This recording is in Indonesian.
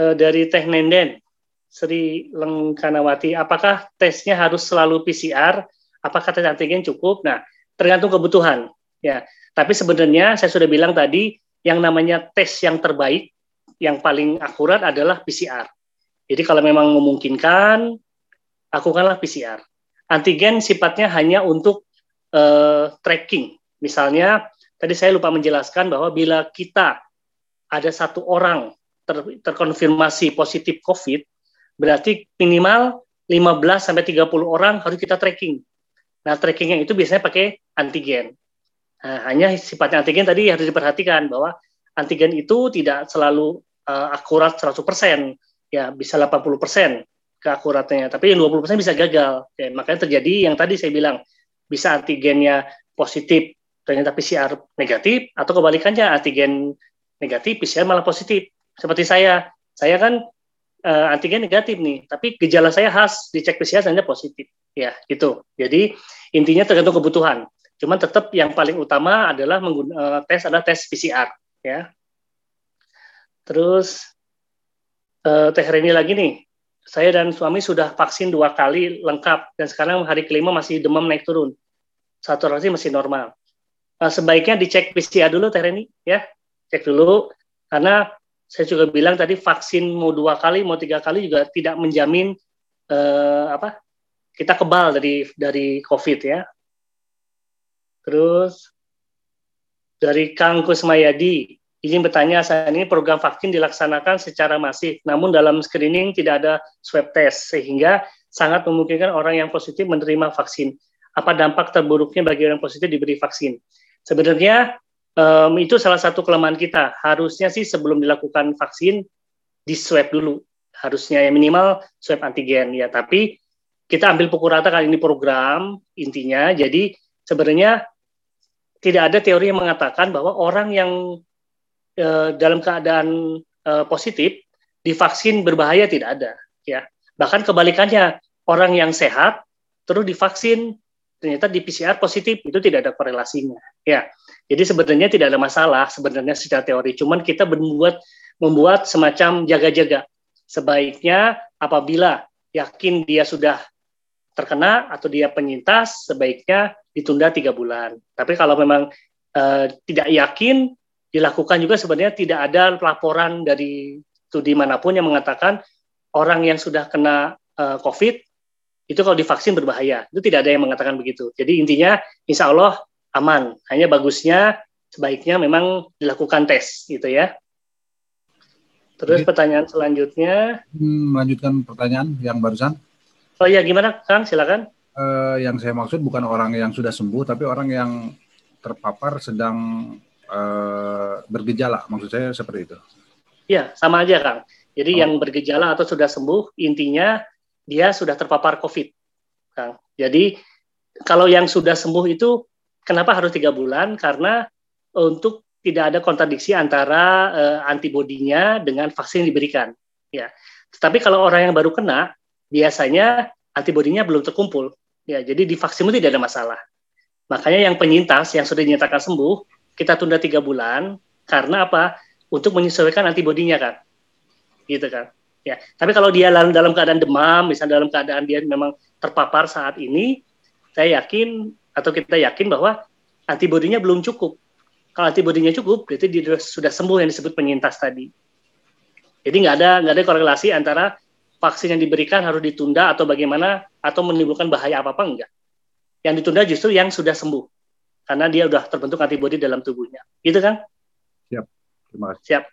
uh, dari Teh Nenden, Sri Lengkanawati, apakah tesnya harus selalu PCR? Apakah tes antigen cukup? Nah, tergantung kebutuhan. Ya, tapi sebenarnya saya sudah bilang tadi, yang namanya tes yang terbaik, yang paling akurat adalah PCR. Jadi kalau memang memungkinkan, lakukanlah PCR. Antigen sifatnya hanya untuk uh, tracking. Misalnya, tadi saya lupa menjelaskan bahwa bila kita ada satu orang ter, terkonfirmasi positif COVID, berarti minimal 15 sampai 30 orang harus kita tracking. Nah, trackingnya itu biasanya pakai antigen. Nah, hanya sifatnya antigen tadi harus diperhatikan bahwa antigen itu tidak selalu uh, akurat 100% ya bisa 80% keakuratannya, tapi yang 20% bisa gagal. Ya, makanya terjadi yang tadi saya bilang, bisa antigennya positif, ternyata PCR negatif, atau kebalikannya antigen negatif, PCR malah positif. Seperti saya, saya kan uh, antigen negatif nih, tapi gejala saya khas, dicek PCR ternyata positif. Ya, gitu. Jadi intinya tergantung kebutuhan. Cuman tetap yang paling utama adalah menggunakan uh, eh, tes adalah tes PCR, ya. Terus uh, Teh Reni lagi nih, saya dan suami sudah vaksin dua kali lengkap dan sekarang hari kelima masih demam naik turun. Saturasi masih normal. Sebaiknya dicek PCR dulu Teh Reni ya, cek dulu karena saya juga bilang tadi vaksin mau dua kali mau tiga kali juga tidak menjamin uh, apa kita kebal dari dari COVID ya. Terus dari Kang Kusmayadi, Izin bertanya, saat ini program vaksin dilaksanakan secara masif, namun dalam screening tidak ada swab test, sehingga sangat memungkinkan orang yang positif menerima vaksin. Apa dampak terburuknya bagi orang positif diberi vaksin? Sebenarnya um, itu salah satu kelemahan kita. Harusnya sih sebelum dilakukan vaksin, di swab dulu. Harusnya ya minimal swab antigen ya. Tapi kita ambil pukul rata kali ini program intinya. Jadi sebenarnya tidak ada teori yang mengatakan bahwa orang yang Eh, dalam keadaan uh, positif divaksin berbahaya tidak ada ya bahkan kebalikannya orang yang sehat terus divaksin ternyata di PCR positif itu tidak ada korelasinya. Ya jadi sebenarnya tidak ada masalah sebenarnya secara teori. Cuman kita membuat membuat semacam jaga-jaga. Sebaiknya apabila yakin dia sudah terkena atau dia penyintas sebaiknya ditunda tiga bulan. Tapi kalau memang uh, tidak yakin dilakukan juga sebenarnya tidak ada laporan dari studi mana pun yang mengatakan orang yang sudah kena uh, COVID itu kalau divaksin berbahaya. Itu tidak ada yang mengatakan begitu. Jadi intinya insya Allah aman. Hanya bagusnya sebaiknya memang dilakukan tes gitu ya. Terus pertanyaan selanjutnya. Hmm, melanjutkan pertanyaan yang barusan. Oh iya gimana Kang silakan. Uh, yang saya maksud bukan orang yang sudah sembuh tapi orang yang terpapar sedang uh, bergejala, maksud saya seperti itu. Iya, sama aja Kang. Jadi oh. yang bergejala atau sudah sembuh, intinya dia sudah terpapar COVID, Kang. Jadi kalau yang sudah sembuh itu kenapa harus tiga bulan? Karena untuk tidak ada kontradiksi antara uh, antibodinya dengan vaksin yang diberikan. Ya. Tetapi kalau orang yang baru kena, biasanya antibodinya belum terkumpul. Ya, jadi di vaksin itu tidak ada masalah. Makanya yang penyintas yang sudah dinyatakan sembuh kita tunda tiga bulan karena apa? Untuk menyesuaikan antibodinya kan, gitu kan. Ya, tapi kalau dia dalam, dalam keadaan demam, misalnya dalam keadaan dia memang terpapar saat ini, saya yakin atau kita yakin bahwa antibodinya belum cukup. Kalau antibodinya cukup, berarti dia sudah sembuh yang disebut penyintas tadi. Jadi nggak ada nggak ada korelasi antara vaksin yang diberikan harus ditunda atau bagaimana atau menimbulkan bahaya apa apa enggak. Yang ditunda justru yang sudah sembuh karena dia udah terbentuk antibodi dalam tubuhnya. Gitu kan? Siap. Terima kasih. Siap.